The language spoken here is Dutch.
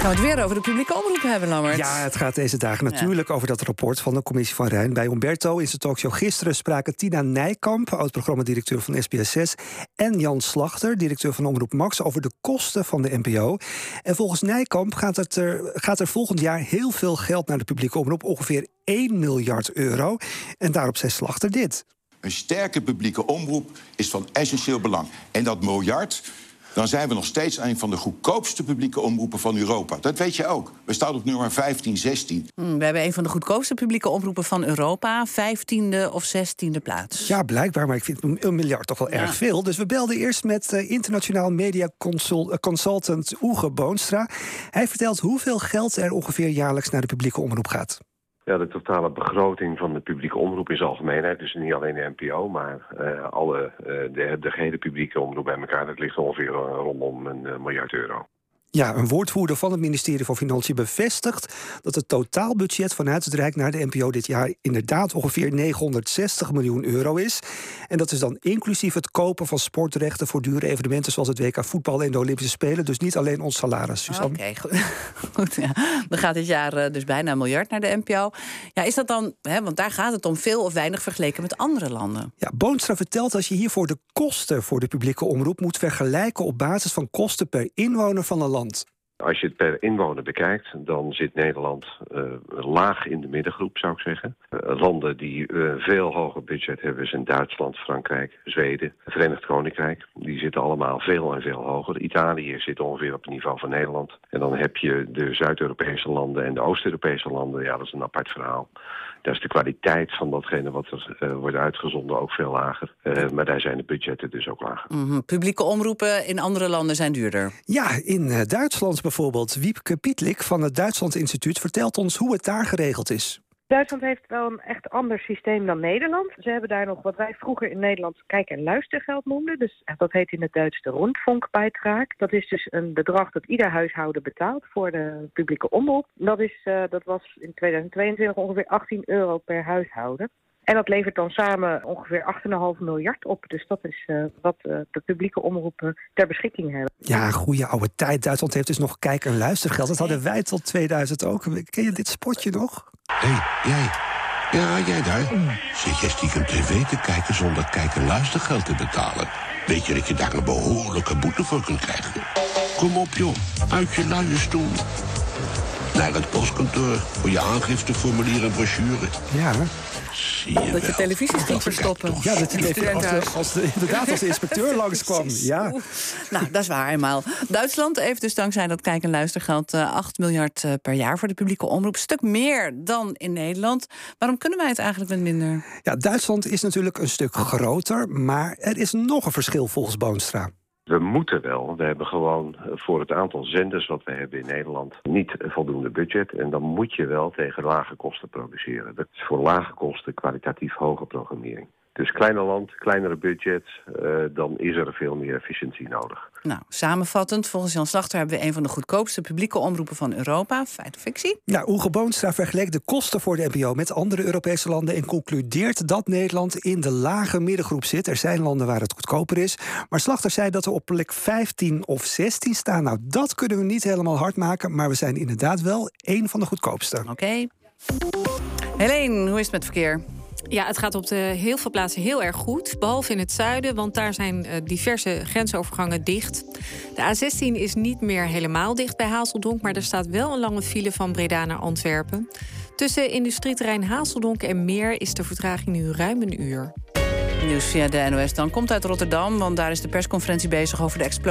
Gaan we het weer over de publieke omroep hebben, Lammert? Ja, het gaat deze dagen natuurlijk over dat rapport van de commissie van Rijn. Bij Umberto in zijn talkshow gisteren spraken Tina Nijkamp, oud-programmadirecteur van SBS6, en Jan Slachter, directeur van Omroep Max, over de kosten van de NPO. En volgens Nijkamp gaat, het er, gaat er volgend jaar heel veel geld naar de publieke omroep, ongeveer 1 miljard euro. En daarop zei Slachter dit. Een sterke publieke omroep is van essentieel belang. En dat miljard, dan zijn we nog steeds een van de goedkoopste publieke omroepen van Europa. Dat weet je ook. We staan op nummer 15, 16. Hmm, we hebben een van de goedkoopste publieke omroepen van Europa. Vijftiende of zestiende plaats. Ja, blijkbaar, maar ik vind een miljard toch wel erg veel. Dus we belden eerst met uh, internationaal media consult, uh, consultant Oege Boonstra. Hij vertelt hoeveel geld er ongeveer jaarlijks naar de publieke omroep gaat. Ja, de totale begroting van de publieke omroep in zijn algemeenheid, dus niet alleen de NPO, maar uh, alle, uh, de, de gehele publieke omroep bij elkaar, dat ligt ongeveer rondom een miljard euro. Ja, een woordvoerder van het ministerie van Financiën bevestigt dat het totaalbudget vanuit het Rijk naar de NPO dit jaar inderdaad ongeveer 960 miljoen euro is. En dat is dan inclusief het kopen van sportrechten voor dure evenementen zoals het WK voetbal en de Olympische Spelen. Dus niet alleen ons salaris. Oké, goed. goed ja. Dan gaat dit jaar dus bijna een miljard naar de NPO. Ja, is dat dan, hè, want daar gaat het om veel of weinig vergeleken met andere landen. Ja, Boonstra vertelt als je hiervoor de kosten voor de publieke omroep moet vergelijken op basis van kosten per inwoner van een land. Als je het per inwoner bekijkt, dan zit Nederland uh, laag in de middengroep, zou ik zeggen. Uh, landen die uh, veel hoger budget hebben zijn Duitsland, Frankrijk, Zweden, Verenigd Koninkrijk. Die zitten allemaal veel en veel hoger. Italië zit ongeveer op het niveau van Nederland. En dan heb je de Zuid-Europese landen en de Oost-Europese landen. Ja, dat is een apart verhaal. Daar is de kwaliteit van datgene wat er wordt uitgezonden ook veel lager. maar daar zijn de budgetten dus ook lager. Mm -hmm. Publieke omroepen in andere landen zijn duurder. Ja, in Duitsland bijvoorbeeld. Wiepke Pietlik van het Duitsland Instituut vertelt ons hoe het daar geregeld is. Duitsland heeft wel een echt ander systeem dan Nederland. Ze hebben daar nog wat wij vroeger in Nederland kijk- en luistergeld noemden. Dus dat heet in het Duits de. Dat is dus een bedrag dat ieder huishouden betaalt voor de publieke omroep. Dat, is, uh, dat was in 2022 ongeveer 18 euro per huishouden. En dat levert dan samen ongeveer 8,5 miljard op. Dus dat is uh, wat de publieke omroepen ter beschikking hebben. Ja, goede oude tijd. Duitsland heeft dus nog kijk- en luistergeld. Dat hadden wij tot 2000 ook. Ken je dit spotje nog? Hé, hey, jij. Ja, jij daar. Zit jij stiekem tv te kijken zonder kijk- en luistergeld te betalen? Weet je dat je daar een behoorlijke boete voor kunt krijgen? Kom op, joh. Uit je luie. Naar het postkantoor voor je aangifteformulier en brochure. Ja, je dat je televisies ging verstoppen. Ja, dat je als, de, als de, inderdaad als de inspecteur langskwam. Ja. Nou, dat is waar eenmaal. Duitsland heeft dus dankzij dat kijk- en luistergeld uh, 8 miljard uh, per jaar voor de publieke omroep. Een stuk meer dan in Nederland. Waarom kunnen wij het eigenlijk met minder? Ja, Duitsland is natuurlijk een stuk groter, maar er is nog een verschil volgens Boonstra. We moeten wel. We hebben gewoon voor het aantal zenders wat we hebben in Nederland niet voldoende budget. En dan moet je wel tegen lage kosten produceren. Dat is voor lage kosten kwalitatief hoge programmering. Dus kleiner land, kleinere budgets, uh, dan is er veel meer efficiëntie nodig. Nou, samenvattend, volgens Jan Slachter hebben we een van de goedkoopste publieke omroepen van Europa. Feit of fictie? Ja, Oege Boonstra vergeleek de kosten voor de NPO met andere Europese landen en concludeert dat Nederland in de lage middengroep zit. Er zijn landen waar het goedkoper is. Maar Slachter zei dat we op plek 15 of 16 staan. Nou, dat kunnen we niet helemaal hard maken, maar we zijn inderdaad wel een van de goedkoopste. Oké. Okay. Helene, hoe is het met verkeer? Ja, het gaat op de heel veel plaatsen heel erg goed. Behalve in het zuiden, want daar zijn uh, diverse grensovergangen dicht. De A16 is niet meer helemaal dicht bij Hazeldonk... maar er staat wel een lange file van Breda naar Antwerpen. Tussen industrieterrein Hazeldonk en Meer... is de vertraging nu ruim een uur. Nieuws via de NOS dan komt uit Rotterdam... want daar is de persconferentie bezig over de explosie